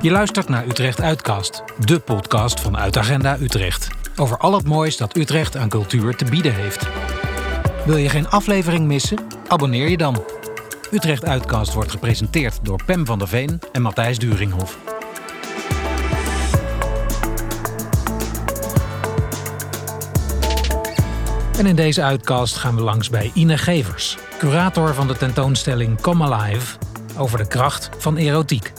Je luistert naar Utrecht Uitkast, de podcast van Uitagenda Utrecht. Over al het moois dat Utrecht aan cultuur te bieden heeft. Wil je geen aflevering missen? Abonneer je dan. Utrecht Uitkast wordt gepresenteerd door Pem van der Veen en Matthijs Duringhof. En in deze uitcast gaan we langs bij Ine Gevers, curator van de tentoonstelling Come Alive over de kracht van erotiek.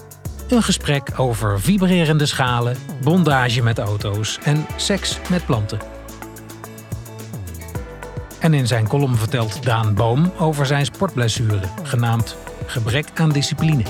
Een gesprek over vibrerende schalen, bondage met auto's en seks met planten. En in zijn column vertelt Daan Boom over zijn sportblessure, genaamd Gebrek aan discipline.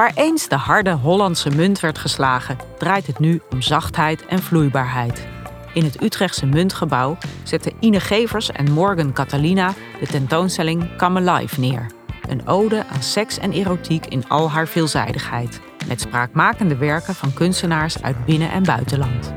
Waar eens de harde Hollandse munt werd geslagen, draait het nu om zachtheid en vloeibaarheid. In het Utrechtse Muntgebouw zetten Ine Gevers en Morgan Catalina de tentoonstelling Come Alive neer. Een ode aan seks en erotiek in al haar veelzijdigheid. Met spraakmakende werken van kunstenaars uit binnen- en buitenland.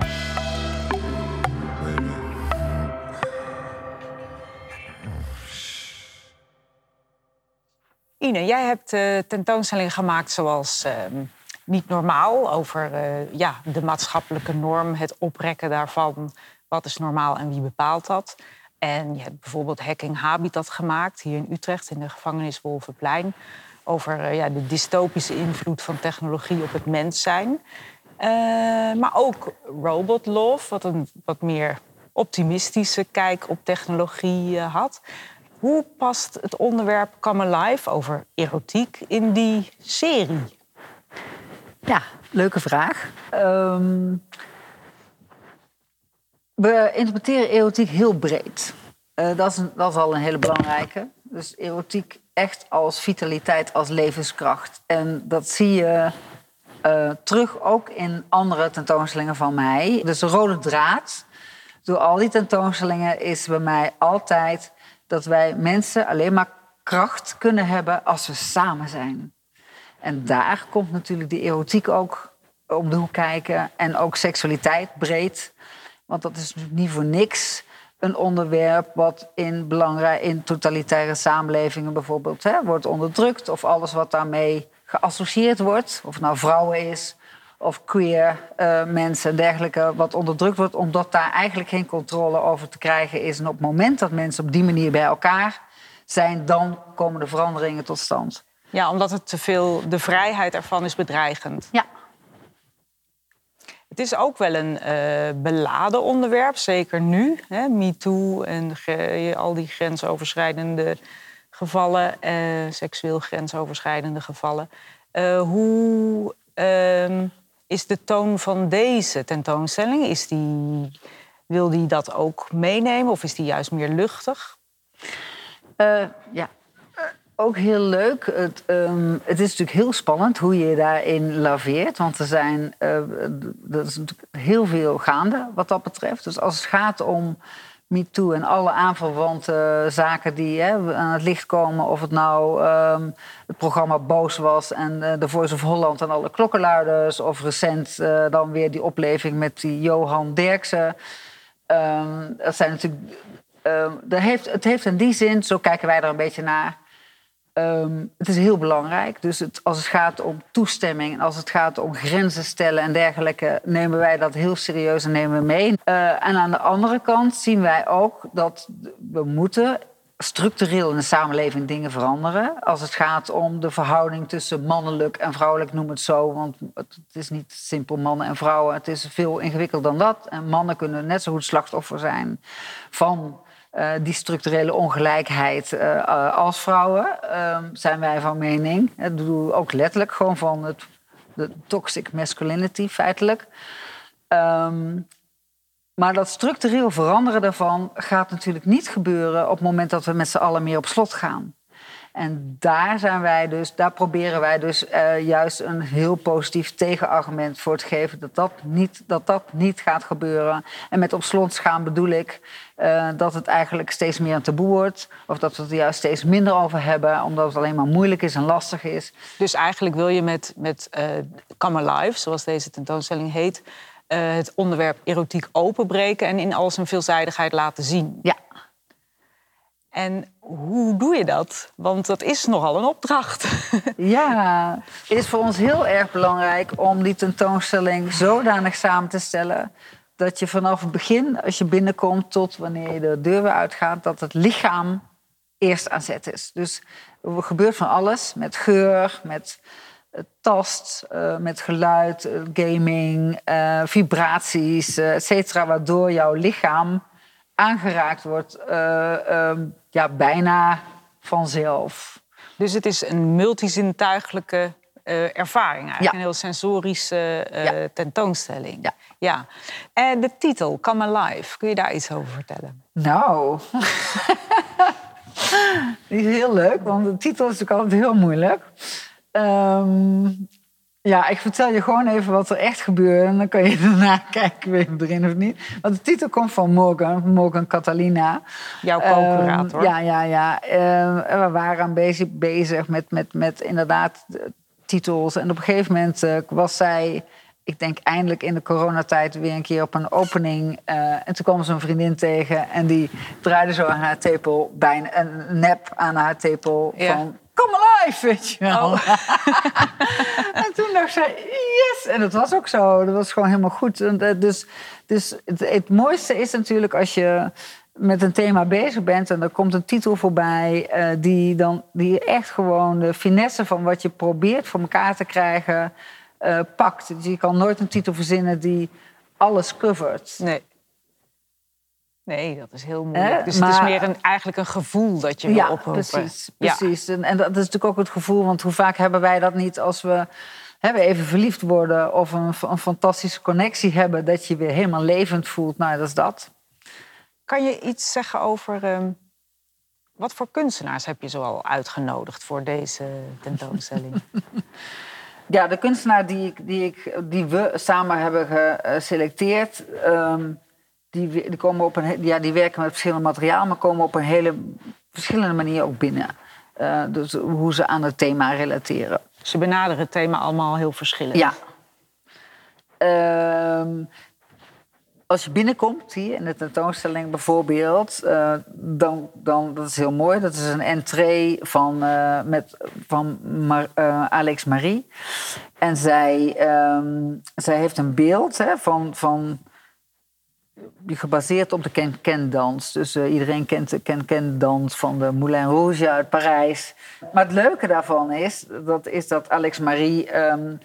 Ine, jij hebt uh, tentoonstellingen gemaakt zoals ehm, Niet Normaal... over uh, ja, de maatschappelijke norm, het oprekken daarvan. Wat is normaal en wie bepaalt dat? En je hebt bijvoorbeeld Hacking Habitat gemaakt... hier in Utrecht, in de gevangenis Wolvenplein... over uh, ja, de dystopische invloed van technologie op het mens zijn. maar ook Robot Love, wat een wat meer optimistische kijk op technologie had. Hoe past het onderwerp Come Alive over erotiek in die serie? Ja, leuke vraag. Um, we interpreteren erotiek heel breed. Uh, dat, is dat al een hele belangrijke. Dus erotiek echt als vitaliteit, als levenskracht. En dat zie je uh, terug ook in andere tentoonstellingen van mij. Dus de rode draad door al die tentoonstellingen is bij mij altijd dat wij mensen alleen maar kracht kunnen hebben als we samen zijn. En daar komt natuurlijk die erotiek ook om de hoek kijken. En ook seksualiteit breed. Want dat is natuurlijk niet voor niks een onderwerp wat in, belangrijk, in totalitaire samenlevingen bijvoorbeeld hè, wordt onderdrukt. Of alles wat daarmee geassocieerd wordt. Of het nou vrouwen is of queer uh, mensen en dergelijke, wat onderdrukt wordt, omdat daar eigenlijk geen controle over te krijgen is. En op het moment dat mensen op die manier bij elkaar zijn, dan komen de veranderingen tot stand. Ja, omdat het te veel, de vrijheid ervan is bedreigend. Ja. Het is ook wel een uh, beladen onderwerp, zeker nu. Hè? MeToo en al die grensoverschrijdende gevallen, uh, seksueel grensoverschrijdende gevallen. Hoe ehm, is de toon van deze tentoonstelling? Is die, wil die dat ook meenemen of is die juist meer luchtig? Uh, ja, ook heel leuk. Het, um, het, is natuurlijk heel spannend hoe je daarin laveert. Want er zijn uh, er is natuurlijk heel veel gaande wat dat betreft. Dus als het gaat om MeToo en alle aanverwante zaken die hè, aan het licht komen. Of het nou um, het programma Boos was en uh, The Voice of Holland en alle klokkenluiders. Of recent uh, dan weer die opleving met die Johan Derksen. Um, dat zijn natuurlijk. Dat heeft, het heeft in die zin, zo kijken wij er een beetje naar. Um, het is heel belangrijk. Dus het, als het gaat om toestemming als het gaat om grenzen stellen en dergelijke, nemen wij dat heel serieus en nemen we mee. Uh, en aan de andere kant zien wij ook dat we moeten structureel in de samenleving dingen veranderen. Als het gaat om de verhouding tussen mannelijk en vrouwelijk, noem het zo. Want het is niet simpel mannen en vrouwen. Het is veel ingewikkelder dan dat. En mannen kunnen net zo goed slachtoffer zijn van uh, die structurele ongelijkheid uh, als vrouwen, uh, zijn wij van mening. Doen we ook letterlijk gewoon van het, de toxic masculinity, feitelijk. Um, maar dat structureel veranderen daarvan gaat natuurlijk niet gebeuren op het moment dat we met z'n allen meer op slot gaan. En daar zijn wij dus, daar proberen wij dus uh, juist een heel positief tegenargument voor te geven dat dat niet, dat dat niet gaat gebeuren. En met op slot gaan bedoel ik uh, dat het eigenlijk steeds meer een taboe wordt. Of dat we het er juist steeds minder over hebben, omdat het alleen maar moeilijk is en lastig is. Dus eigenlijk wil je met, met uh, Come Alive, zoals deze tentoonstelling heet, het onderwerp erotiek openbreken en in al zijn veelzijdigheid laten zien. Ja. En hoe doe je dat? Want dat is nogal een opdracht. Ja, het is voor ons heel erg belangrijk om die tentoonstelling zodanig samen te stellen dat je vanaf het begin, als je binnenkomt tot wanneer je de deur weer uitgaat, dat het lichaam eerst aan zet is. Dus er gebeurt van alles met geur, met eh, tast, uh, met geluid, uh, gaming, vibraties, et cetera, waardoor jouw lichaam aangeraakt wordt ehm, ja, bijna vanzelf. Dus het is een multizintuiglijke uh, ervaring eigenlijk. Ja. Een heel sensorische uh, ja. tentoonstelling. Ja. ja. En de titel, Come Alive, kun je daar iets over vertellen? Nou, die is heel leuk, want de titel is natuurlijk altijd heel moeilijk. Um, ja, ik vertel je gewoon even wat er echt gebeurde. En dan kan je daarna kijken, weet je erin of niet. Want de titel komt van Morgan, Morgan Catalina. Jouw co-curator. Um, ja, ja, ja. Um, we waren aan bezig, bezig met, met, met inderdaad titels. En op een gegeven moment uh, was zij, ik denk eindelijk in de coronatijd, weer een keer op een opening. Uh, en toen kwam ze een vriendin tegen en die draaide zo aan haar tepel, bijna een nep aan haar tepel. Ja. Van, come alive, weet je wel. Oh. en toen dacht zij, yes! En dat was ook zo. Dat was gewoon helemaal goed. Dus, dus het, het mooiste is natuurlijk als je met een thema bezig bent en er komt een titel voorbij uh, die, dan, die echt gewoon de finesse van wat je probeert voor elkaar te krijgen uh, pakt. Dus je kan nooit een titel verzinnen die alles covert. Nee. Nee, dat is heel moeilijk. Dus maar, het is meer een, eigenlijk een gevoel dat je wil ja, oproepen. Precies, precies. Ja. En, en dat is natuurlijk ook het gevoel, want hoe vaak hebben wij dat niet als we hè, even verliefd worden of een, een fantastische connectie hebben, dat je weer helemaal levend voelt. Nou, dat is dat. Kan je iets zeggen over um, wat voor kunstenaars heb je zoal uitgenodigd voor deze tentoonstelling? ja, de kunstenaar die, ik, die, ik, die we samen hebben geselecteerd, um, die, die, komen op een, ja, die werken met verschillende materiaal, maar komen op een hele verschillende manier ook binnen. Uh, dus hoe ze aan het thema relateren. Ze benaderen het thema allemaal heel verschillend. Ja. Uh, als je binnenkomt hier in de tentoonstelling bijvoorbeeld, uh, dan, dan dat is heel mooi. Dat is een entree van, uh, met, van Mar, uh, Alex Marie. En zij, um, zij heeft een beeld hè, van, van gebaseerd op de ken-ken-dans. Dus iedereen kent de ken-ken-dans van de Moulin Rouge uit Parijs. Maar het leuke daarvan is dat, is dat Alex Marie um,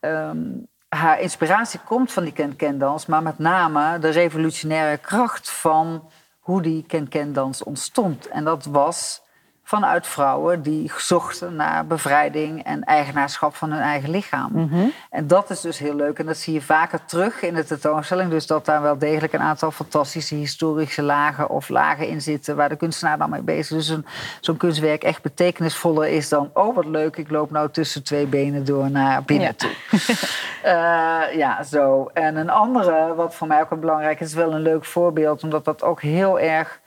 um, haar inspiratie komt van die ken-ken-dans, maar met name de revolutionaire kracht van hoe die ken-ken-dans ontstond. En dat was vanuit vrouwen die zochten naar bevrijding en eigenaarschap van hun eigen lichaam. Mhm. En dat is dus heel leuk. En dat zie je vaker terug in de tentoonstelling. Dus dat daar wel degelijk een aantal fantastische historische lagen of lagen in zitten waar de kunstenaar dan mee bezig is. Dus zo'n kunstwerk echt betekenisvoller is dan, oh wat leuk, ik loop nou tussen twee benen door naar binnen toe. uh, ja, zo. En een andere, wat voor mij ook een belangrijk is, is wel een leuk voorbeeld, omdat dat ook heel erg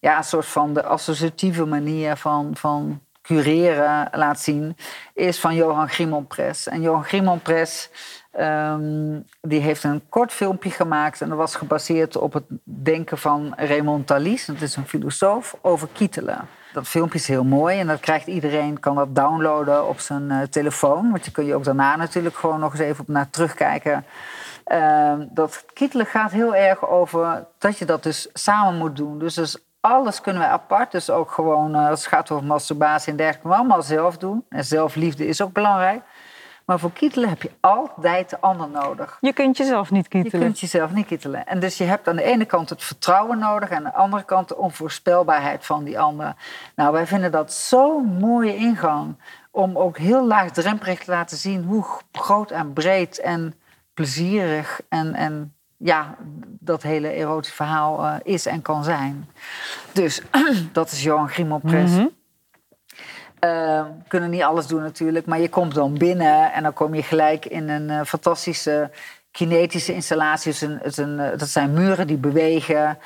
ja, een soort van de associatieve manier van, van cureren laat zien, is van Johan Grimonpress. En Johan Grimonpress um, die heeft een kort filmpje gemaakt en dat was gebaseerd op het denken van Raymond Thalys, dat is een filosoof, over kietelen. Dat filmpje is heel mooi en dat krijgt iedereen, kan dat downloaden op zijn uh, telefoon. Want je kun je ook daarna natuurlijk gewoon nog eens even op naar terugkijken. Uh, dat kietelen gaat heel erg over dat je dat dus samen moet doen. Dus, dus alles kunnen wij apart. Dus ook gewoon, uh, als het gaat over masturbatie en dergelijke, allemaal zelf doen. En zelfliefde is ook belangrijk. Maar voor kietelen heb je altijd de ander nodig. Je kunt jezelf niet kietelen. Je kunt jezelf niet kietelen. En dus je hebt aan de ene kant het vertrouwen nodig... en aan de andere kant de onvoorspelbaarheid van die ander. Nou, wij vinden dat zo'n mooie ingang... om ook heel laagdrempelig te laten zien... hoe groot en breed en plezierig en, en ja, dat hele erotische verhaal uh, is en kan zijn. Dus dat is Johan Grimmel Press. Mm -hmm. uh, kunnen niet alles doen natuurlijk, maar je komt dan binnen en dan kom je gelijk in een uh, fantastische kinetische installatie. Een, het een, dat zijn muren die bewegen.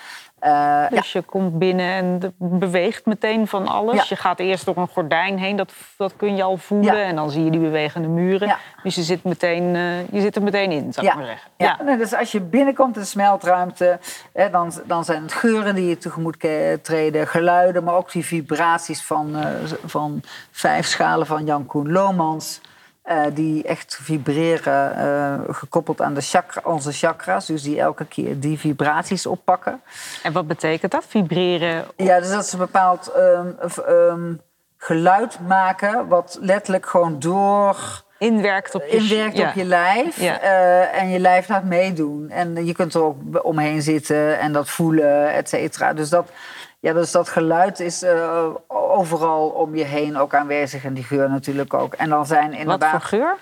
Uh, dus je komt binnen en beweegt meteen van alles. Ja. Je gaat eerst door een gordijn heen, dat, dat kun je al voelen. Ja. En dan zie je die bewegende muren. Ja. Dus je zit, meteen, eh, je zit er meteen in, zou ik maar zeggen. Ja. Nee, dus als je binnenkomt in de smeltruimte, hè, dan, dan zijn het geuren die je tegemoet treden, geluiden, maar ook die vibraties van, eh, van vijf schalen van Jan Koen Lomans. Eh, die echt vibreren, eh, gekoppeld aan de chakra, onze chakras. Dus die elke keer die vibraties oppakken. En wat betekent dat? Vibreren? Ja, dus dat ze een bepaald ehm, ehm, geluid maken, wat letterlijk gewoon door Inwerkt op je... inwerkt ja. op je lijf Ja. eh, en je lijf laat meedoen. En je kunt er ook omheen zitten en dat voelen, et cetera. Dus dat, ja, dus dat geluid is eh, overal om je heen ook aanwezig en die geur natuurlijk ook. En dan zijn Wat inderdaad... voor geur?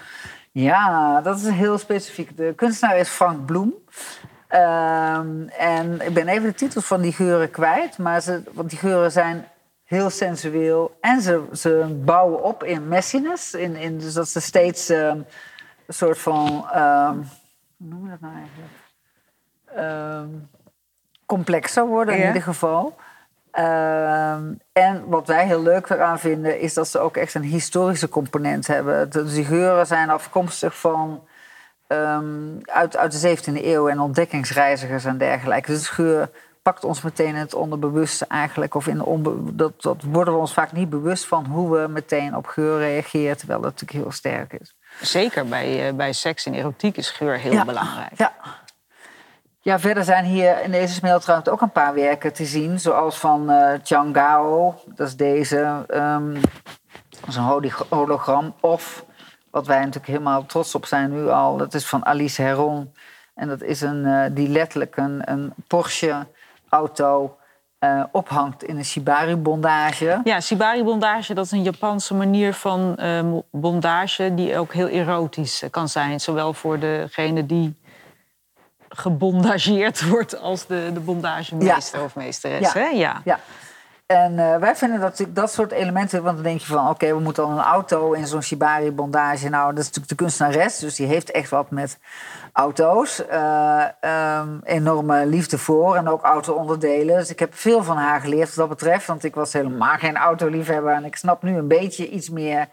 Ja, dat is heel specifiek. De kunstenaar is Frank Bloem. Ehm, en ik ben even de titels van die geuren kwijt. Maar ze, want die geuren zijn heel sensueel. En ze, ze bouwen op in messiness. In, in, dus dat ze steeds ehm, een soort van... ehm, hoe noem je dat nou eigenlijk? Complexer worden in ieder geval. Ehm, en wat wij heel leuk eraan vinden, is dat ze ook echt een historische component hebben. Dus die geuren zijn afkomstig van ehm, uit, uit de 17e eeuw en ontdekkingsreizigers en dergelijke. Dus geur pakt ons meteen in het onderbewuste eigenlijk. Of in de onbe- dat, dat worden we ons vaak niet bewust van hoe we meteen op geur reageren, terwijl dat natuurlijk heel sterk is. Zeker bij, eh, bij seks en erotiek is geur heel Ja. belangrijk. Ja. Ja, verder zijn hier in deze smeltruimte ook een paar werken te zien. Zoals van Chang Gao, dat is deze. ehm, dat is een hologram. Of, wat wij natuurlijk helemaal trots op zijn nu al... dat is van Alice Heron. En dat is een, eh, die letterlijk een, een Porsche-auto eh, ophangt in een shibari-bondage. Ja, shibari bondage, dat is een Japanse manier van bondage die ook heel erotisch kan zijn. Zowel voor degene die gebondageerd wordt als de, de bondagemeester Ja. of meesteres. Ja. Hè? Ja. Ja. En eh, wij vinden dat dat soort elementen, want dan denk je van oké, we moeten dan een auto in zo'n shibari-bondage. Nou, dat is natuurlijk de kunstenares, dus die heeft echt wat met auto's. Ehm, enorme liefde voor en ook auto-onderdelen. Dus ik heb veel van haar geleerd wat dat betreft, want ik was helemaal geen autoliefhebber. En ik snap nu een beetje iets meer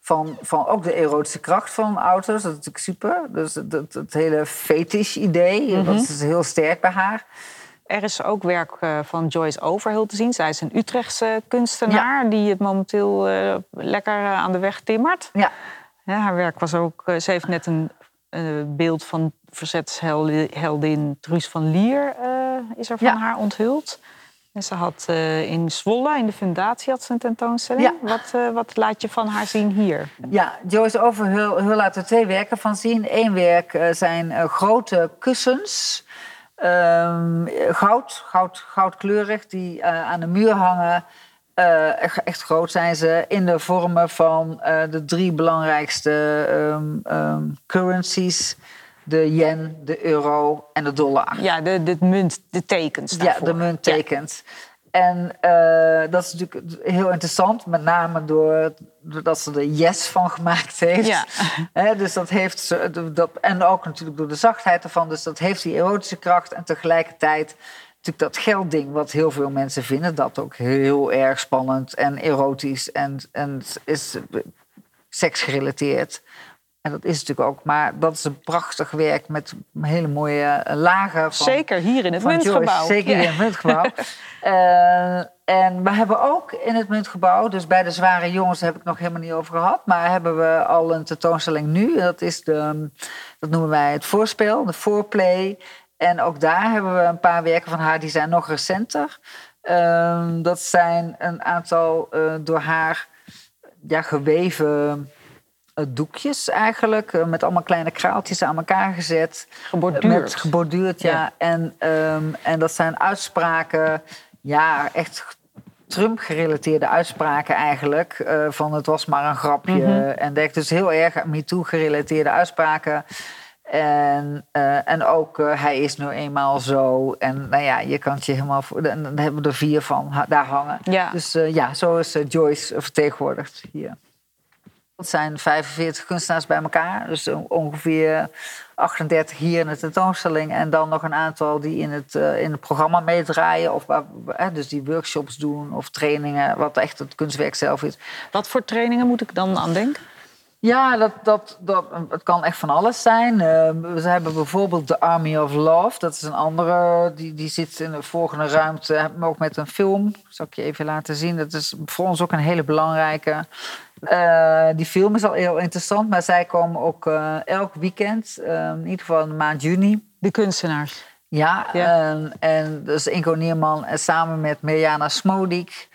van, van ook de erotische kracht van auto's. Dat is natuurlijk super. Dus het, het, hele fetish-idee, dat is heel sterk bij haar. Er is ook werk eh, van Joyce Overhill te zien. Zij is een Utrechtse kunstenaar die het momenteel eh, lekker eh, aan de weg timmert. Ja. Ja, haar werk was ook. ze heeft net een beeld van verzetsheldin Truus van Lier is er van Ja. haar onthuld. En ze had eh, in Zwolle, in de fundatie, had ze een tentoonstelling. Ja. Wat, eh, wat laat je van haar zien hier? Ja, Joyce Overhill Hill laat er twee werken van zien. Eén werk eh, zijn grote kussens. Ehm, goud, goud, goudkleurig, die aan de muur hangen. Echt, echt groot zijn ze. In de vormen van de drie belangrijkste ehm, ehm, currencies. De yen, de euro en de dollar. Ja, de, de munt, de tekens Ja, daarvoor. de munttekens. En eh, dat is natuurlijk heel interessant, met name door, doordat ze er yes van gemaakt heeft. Ja. Dus dat heeft ze, dat, en ook natuurlijk door de zachtheid ervan. Dus dat heeft die erotische kracht en tegelijkertijd natuurlijk dat geldding, wat heel veel mensen vinden, dat ook heel erg spannend en erotisch en, en is seksgerelateerd. En dat is natuurlijk ook, maar dat is een prachtig werk met hele mooie eh, lagen. Van, Zeker hier in het muntgebouw. Zeker Ja. hier in het muntgebouw. Eh, en we hebben ook in het muntgebouw, dus bij de zware jongens heb ik nog helemaal niet over gehad, maar hebben we al een tentoonstelling nu. Dat is de, dat noemen wij het voorspel, de foreplay. En ook daar hebben we een paar werken van haar, die zijn nog recenter. Ehm, dat zijn een aantal eh, door haar ja, geweven doekjes eigenlijk, eh, met allemaal kleine kraaltjes aan elkaar gezet. Geborduurd. Met geborduurd, ja. Ja. En, ehm, en dat zijn uitspraken, ja, echt Trump-gerelateerde uitspraken eigenlijk. eh, van het was maar een grapje Mhm. en dergelijke. Dus heel erg MeToo-gerelateerde uitspraken. En, eh, en ook eh, hij is nu eenmaal zo. En nou ja, je kan het je helemaal... Voor, dan hebben we er vier van daar hangen. Ja. Dus eh, ja, zo is eh, Joyce vertegenwoordigd hier. Het zijn 45 kunstenaars bij elkaar. Dus on- ongeveer 38 hier in de tentoonstelling. En dan nog een aantal die in het, uh, in het programma meedraaien. Of dus die workshops doen of trainingen, wat echt het kunstwerk zelf is. Wat voor trainingen moet ik dan aan denken? Ja, dat, dat, dat, het kan echt van alles zijn. Uh, we hebben bijvoorbeeld de Army of Love. Dat is een andere, die, die zit in de volgende ruimte. Ook met een film. zal ik je even laten zien. Dat is voor ons ook een hele belangrijke. Uh, die film is al heel interessant. Maar zij komen ook uh, elk weekend. in ieder geval in de maand juni. De kunstenaars. Ja, ja. En, en dus Inko Nierman samen met Mirjana Smodik...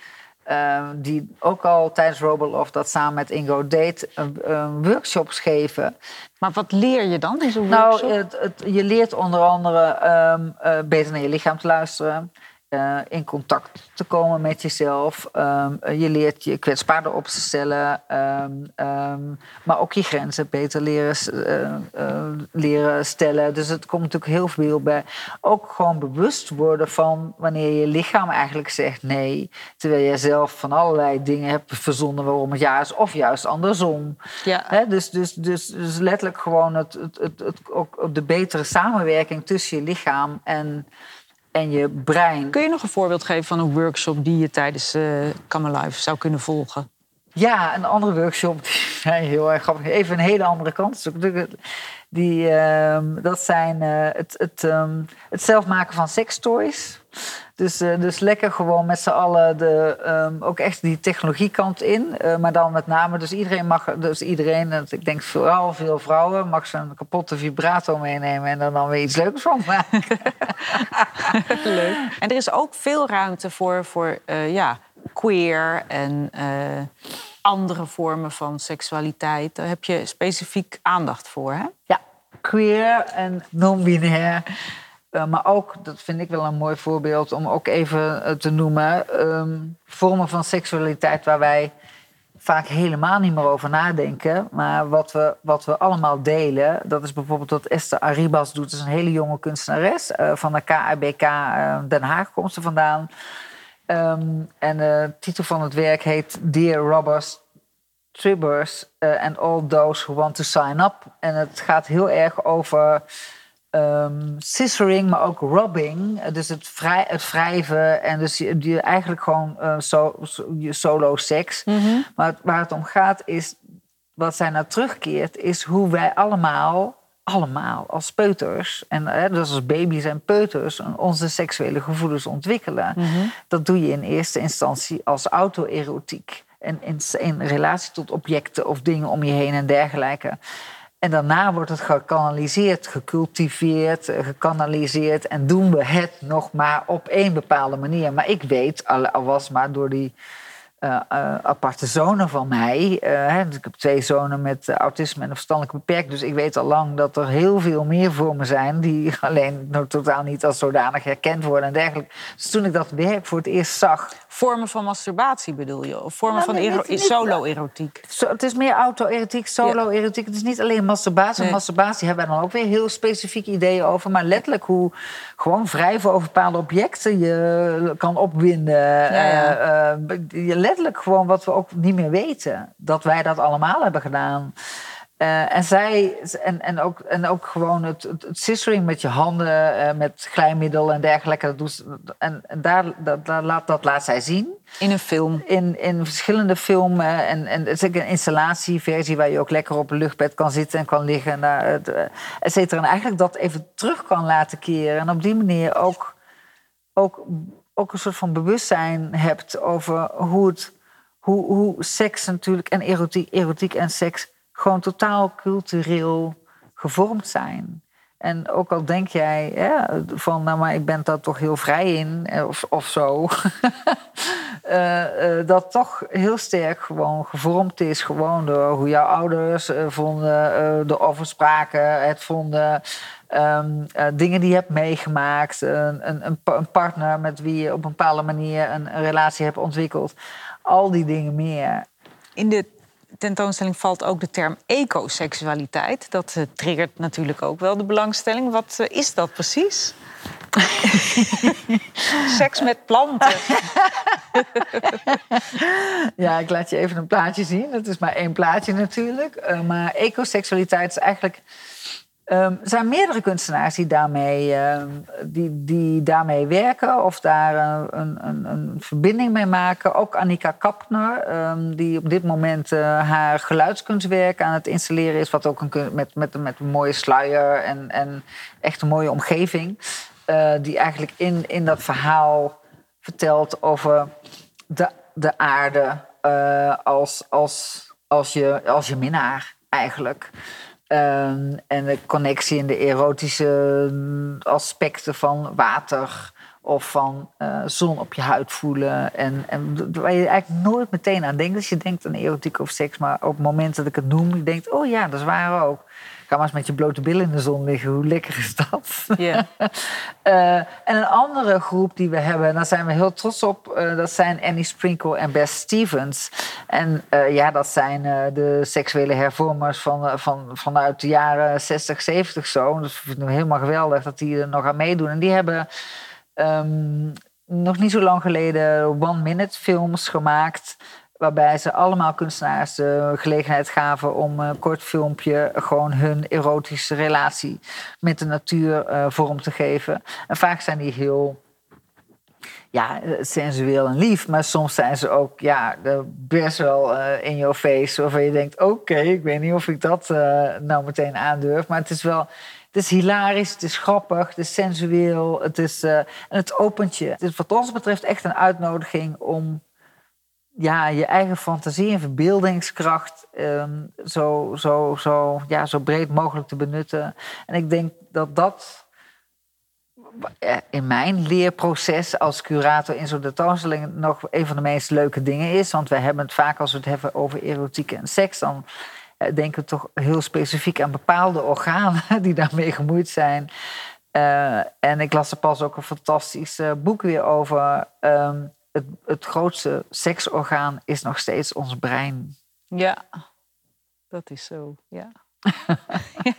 Uh, die ook al tijdens Roboloff dat samen met Ingo deed, uh, workshops geven. Maar wat leer je dan in zo'n nou, workshop? Nou, je leert onder andere um, uh, beter naar je lichaam te luisteren. Uh, in contact te komen met jezelf. Um, je leert je kwetsbaarder op te stellen. Um, um, maar ook je grenzen beter leren, uh, uh, leren stellen. Dus het komt natuurlijk heel veel bij. Ook gewoon bewust worden van wanneer je lichaam eigenlijk zegt nee. Terwijl je zelf van allerlei dingen hebt verzonnen waarom het ja is. Of juist andersom. Ja. He, dus, dus, dus, dus letterlijk gewoon het, het, het, het, ook de betere samenwerking tussen je lichaam en en je brein. Kun je nog een voorbeeld geven van een workshop die je tijdens uh, Life zou kunnen volgen? Ja, een andere workshop, die heel erg grappig. Even een hele andere kant. Die, uh, dat zijn uh, het, het, um, het zelf maken van sextoys. Dus, uh, dus lekker gewoon met z'n allen de, um, ook echt die technologiekant in. Uh, maar dan met name, dus iedereen mag, dus iedereen, ik denk vooral veel vrouwen, mag een kapotte vibrator meenemen en er dan weer iets leuks van maken. Leuk. En er is ook veel ruimte voor, voor ja, queer en andere vormen van seksualiteit. Daar heb je specifiek aandacht voor, hè? Ja, queer en non-binair. Uh, maar ook, dat vind ik wel een mooi voorbeeld om ook even uh, te noemen, um, vormen van seksualiteit waar wij vaak helemaal niet meer over nadenken. Maar wat we, wat we allemaal delen, dat is bijvoorbeeld wat Esther Arribas doet. Dat is een hele jonge kunstenares uh, van de KABK Den Haag, komt ze vandaan. Um, en de titel van het werk heet Dear Robbers, Tribbers and All Those Who Want to Sign Up. En het gaat heel erg over um, scissoring, maar ook robbing. Dus het, vrij, het wrijven en dus je, je eigenlijk gewoon uh, so, je solo seks. Mm -hmm. Maar waar het om gaat is, wat zij naar terugkeert, is hoe wij allemaal, allemaal als peuters, en hè, dus als baby's en peuters, onze seksuele gevoelens ontwikkelen. Mm -hmm. Dat doe je in eerste instantie als auto-erotiek. En in, in relatie tot objecten of dingen om je heen en dergelijke. En daarna wordt het gekanaliseerd, gecultiveerd, eh, gekanaliseerd. En doen we het nog maar op één bepaalde manier. Maar ik weet, al was maar door die uh, aparte zonen van mij. Uh, ik heb twee zonen met autisme en een verstandelijke beperking. Dus ik weet al lang dat er heel veel meer vormen zijn... die alleen nog totaal niet als zodanig herkend worden en dergelijke. Dus toen ik dat werk voor het eerst zag... Vormen van masturbatie bedoel je? Of vormen nou, van solo-erotiek? So, het is meer auto-erotiek, solo-erotiek. Het is niet alleen masturbatie. Nee. Masturbatie hebben we dan ook weer heel specifieke ideeën over. Maar letterlijk hoe gewoon wrijven over bepaalde objecten... je kan opwinden. Ja, ja. je letterlijk gewoon wat we ook niet meer weten. Dat wij dat allemaal hebben gedaan. Uh, en zij, en, en, ook, en ook gewoon het, het, het scissoring met je handen, uh, met glijmiddel en dergelijke. Dat doet, en en daar, dat, dat, laat, dat laat zij zien. In een film? In, in verschillende filmen. En, en het is ook een installatieversie waar je ook lekker op een luchtbed kan zitten en kan liggen. Het, et cetera. En eigenlijk dat even terug kan laten keren. En op die manier ook, ook, ook een soort van bewustzijn hebt over hoe het hoe, hoe seks natuurlijk en erotiek, erotiek en seks gewoon totaal cultureel gevormd zijn. En ook al denk jij van, nou maar ik ben daar toch heel vrij in, eh, of, of zo. uh, uh, dat toch heel sterk gewoon gevormd is, gewoon door hoe jouw ouders uh, vonden, de overspraken, het vonden, um, dingen die je hebt meegemaakt, een, een, een, partner met wie je op een bepaalde manier een, een relatie hebt ontwikkeld al die dingen meer. In de tentoonstelling valt ook de term ecoseksualiteit. Dat uh, triggert natuurlijk ook wel de belangstelling. Wat uh, is dat precies? Seks met planten. ja, ik laat je even een plaatje zien. Dat is maar één plaatje natuurlijk. Uh, maar ecoseksualiteit is eigenlijk Ehm, er zijn meerdere kunstenaars die daarmee, ehm, die, die daarmee werken of daar een, een, een verbinding mee maken. Ook Annika Kapner, ehm, die op dit moment uh, haar geluidskunstwerk aan het installeren is. Wat ook een, met, met, met een mooie sluier en, en echt een mooie omgeving. Uh, die eigenlijk in, in dat verhaal vertelt over de, de aarde als, als, als, je, als je minnaar eigenlijk. Um, en de connectie en de erotische mm, aspecten van water of van uh, zon op je huid voelen. En, en waar je eigenlijk nooit meteen aan denkt als je denkt aan erotiek of seks. Maar op het moment dat ik het noem, je denkt, oh ja, dat is waar ook. Ga maar eens met je blote billen in de zon liggen. Hoe lekker is dat? Yeah. uh, en een andere groep die we hebben, daar zijn we heel trots op. Uh, dat zijn Annie Sprinkle en Bess Stevens. En ja, dat zijn de seksuele hervormers van, van, vanuit de jaren 60, 70 zo. Dus ik vind het helemaal geweldig dat die er nog aan meedoen. En die hebben um, nog niet zo lang geleden one-minute films gemaakt. Waarbij ze allemaal kunstenaars de gelegenheid gaven om een kort filmpje gewoon hun erotische relatie met de natuur uh, vorm te geven. En vaak zijn die heel ja, sensueel en lief, maar soms zijn ze ook ja, best wel uh, in your face. Waarvan je denkt: oké, ik weet niet of ik dat uh, nou meteen aandurf. Maar het is wel. Het is hilarisch, het is grappig, het is sensueel, het is, en het opent je. Het is wat ons betreft echt een uitnodiging om ja, je eigen fantasie en verbeeldingskracht um, zo, zo, zo, ja, zo breed mogelijk te benutten. En ik denk dat dat in mijn leerproces als curator in zo'n tentoonstelling nog een van de meest leuke dingen is. Want we hebben het vaak als we het hebben over erotiek en seks, dan eh, denken we toch heel specifiek aan bepaalde organen die daarmee gemoeid zijn. Uh, en ik las er pas ook een fantastisch uh, boek weer over. Um, het, het grootste seksorgaan is nog steeds ons brein. Ja, dat is zo, ja.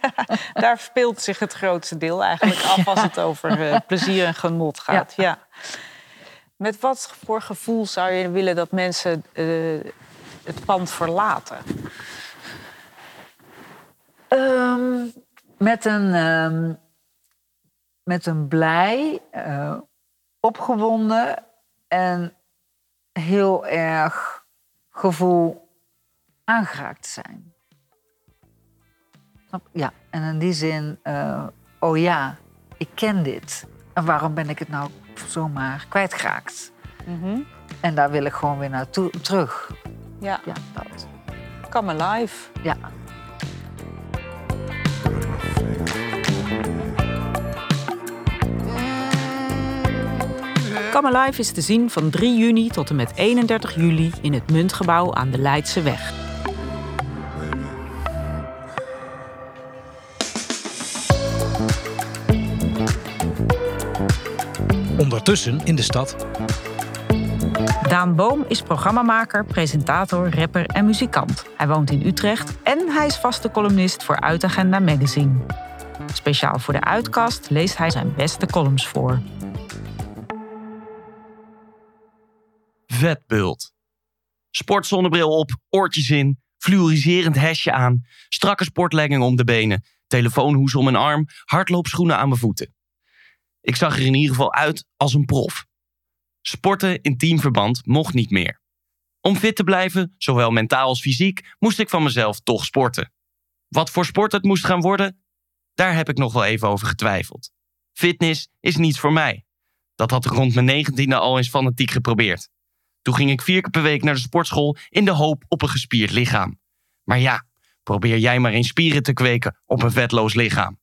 ja, daar speelt zich het grootste deel eigenlijk af als het over uh, plezier en genot gaat. Ja. ja. Met wat voor gevoel zou je willen dat mensen uh, het pand verlaten? Met, een, um, met een blij, uh, opgewonden en heel erg gevoel aangeraakt zijn. Ja, en in die zin, uh, oh ja, ik ken dit. En waarom ben ik het nou zomaar kwijtgeraakt? Mm -hmm. En daar wil ik gewoon weer naartoe terug. Ja. ja dat. Come alive. Ja. Come Alive is te zien van 3 juni tot en met 31 juli in het Muntgebouw aan de Leidse Weg. Ondertussen in de stad. Daan Boom is programmamaker, presentator, rapper en muzikant. Hij woont in Utrecht en hij is vaste columnist voor Uitagenda Magazine. Speciaal voor de uitkast leest hij zijn beste columns voor. Vetbult. Sportzonnebril op, oortjes in, fluoriserend hesje aan, strakke sportlegging om de benen, telefoonhoes om mijn arm, hardloopschoenen aan mijn voeten. Ik zag er in ieder geval uit als een prof. Sporten in teamverband mocht niet meer. Om fit te blijven, zowel mentaal als fysiek, moest ik van mezelf toch sporten. Wat voor sport het moest gaan worden, daar heb ik nog wel even over getwijfeld. Fitness is niets voor mij. Dat had ik rond mijn negentiende al eens fanatiek geprobeerd. Toen ging ik vier keer per week naar de sportschool in de hoop op een gespierd lichaam. Maar ja, probeer jij maar eens spieren te kweken op een vetloos lichaam.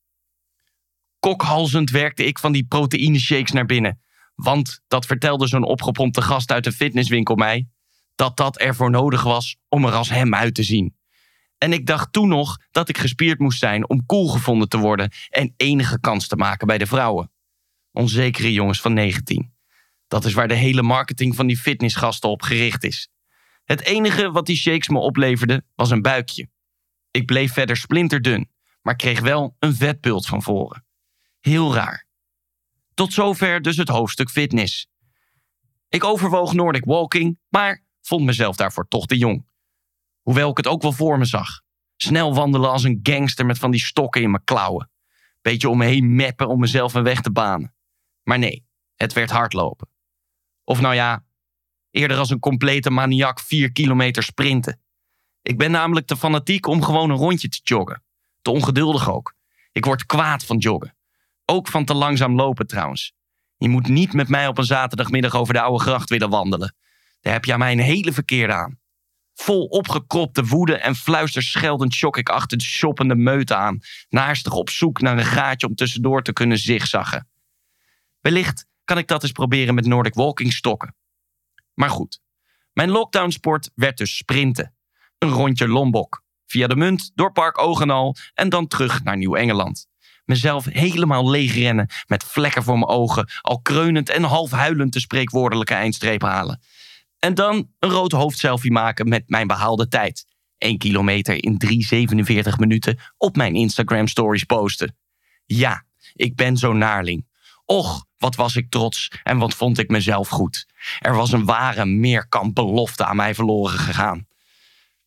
Kokhalzend werkte ik van die proteïne shakes naar binnen. Want, dat vertelde zo'n opgepompte gast uit de fitnesswinkel mij, dat dat ervoor nodig was om er als hem uit te zien. En ik dacht toen nog dat ik gespierd moest zijn om cool gevonden te worden en enige kans te maken bij de vrouwen. Onzekere jongens van 19. Dat is waar de hele marketing van die fitnessgasten op gericht is. Het enige wat die shakes me opleverde was een buikje. Ik bleef verder splinterdun, maar kreeg wel een vetbult van voren. Heel raar. Tot zover dus het hoofdstuk fitness. Ik overwoog Nordic walking, maar vond mezelf daarvoor toch te jong. Hoewel ik het ook wel voor me zag. Snel wandelen als een gangster met van die stokken in mijn klauwen. Beetje om me heen meppen om mezelf een weg te banen. Maar nee, het werd hardlopen. Of nou ja, eerder als een complete maniak vier kilometer sprinten. Ik ben namelijk te fanatiek om gewoon een rondje te joggen. Te ongeduldig ook. Ik word kwaad van joggen. Ook van te langzaam lopen trouwens. Je moet niet met mij op een zaterdagmiddag over de oude gracht willen wandelen. Daar heb je aan mij een hele verkeerde aan. Vol opgekropte woede en fluisterscheldend shock ik achter de shoppende meute aan, naarstig op zoek naar een gaatje om tussendoor te kunnen zigzaggen. Wellicht kan ik dat eens proberen met Nordic walking stokken. Maar goed, mijn lockdownsport werd dus sprinten. Een rondje Lombok, via de munt, door Park Ogenal en dan terug naar Nieuw-Engeland. Mezelf helemaal leegrennen met vlekken voor mijn ogen, al kreunend en half huilend de spreekwoordelijke eindstreep halen. En dan een rood hoofdselfie maken met mijn behaalde tijd. 1 kilometer in 3,47 minuten op mijn Instagram stories posten. Ja, ik ben zo'n naarling. Och, wat was ik trots en wat vond ik mezelf goed. Er was een ware meerkamp belofte aan mij verloren gegaan.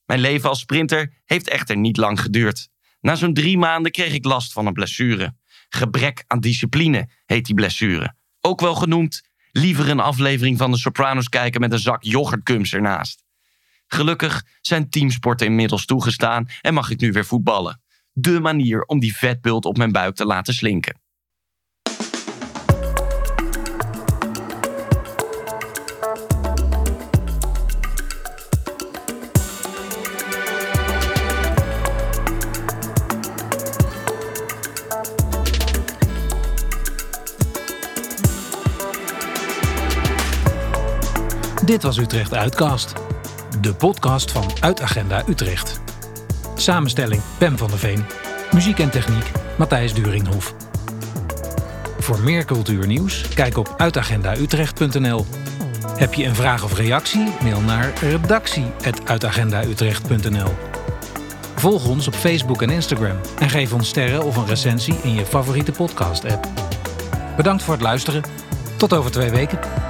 Mijn leven als sprinter heeft echter niet lang geduurd. Na zo'n drie maanden kreeg ik last van een blessure. Gebrek aan discipline heet die blessure. Ook wel genoemd liever een aflevering van de Sopranos kijken met een zak yoghurtkums ernaast. Gelukkig zijn teamsporten inmiddels toegestaan en mag ik nu weer voetballen. De manier om die vetbult op mijn buik te laten slinken. Dit was Utrecht Uitcast. De podcast van Uitagenda Utrecht. Samenstelling Pem van der Veen. Muziek en techniek Matthijs Duringhoef. Voor meer cultuurnieuws kijk op uitagendautrecht.nl. Heb je een vraag of reactie? Mail naar redactie.uitagendautrecht.nl. Volg ons op Facebook en Instagram en geef ons sterren of een recensie in je favoriete podcast-app. Bedankt voor het luisteren. Tot over twee weken.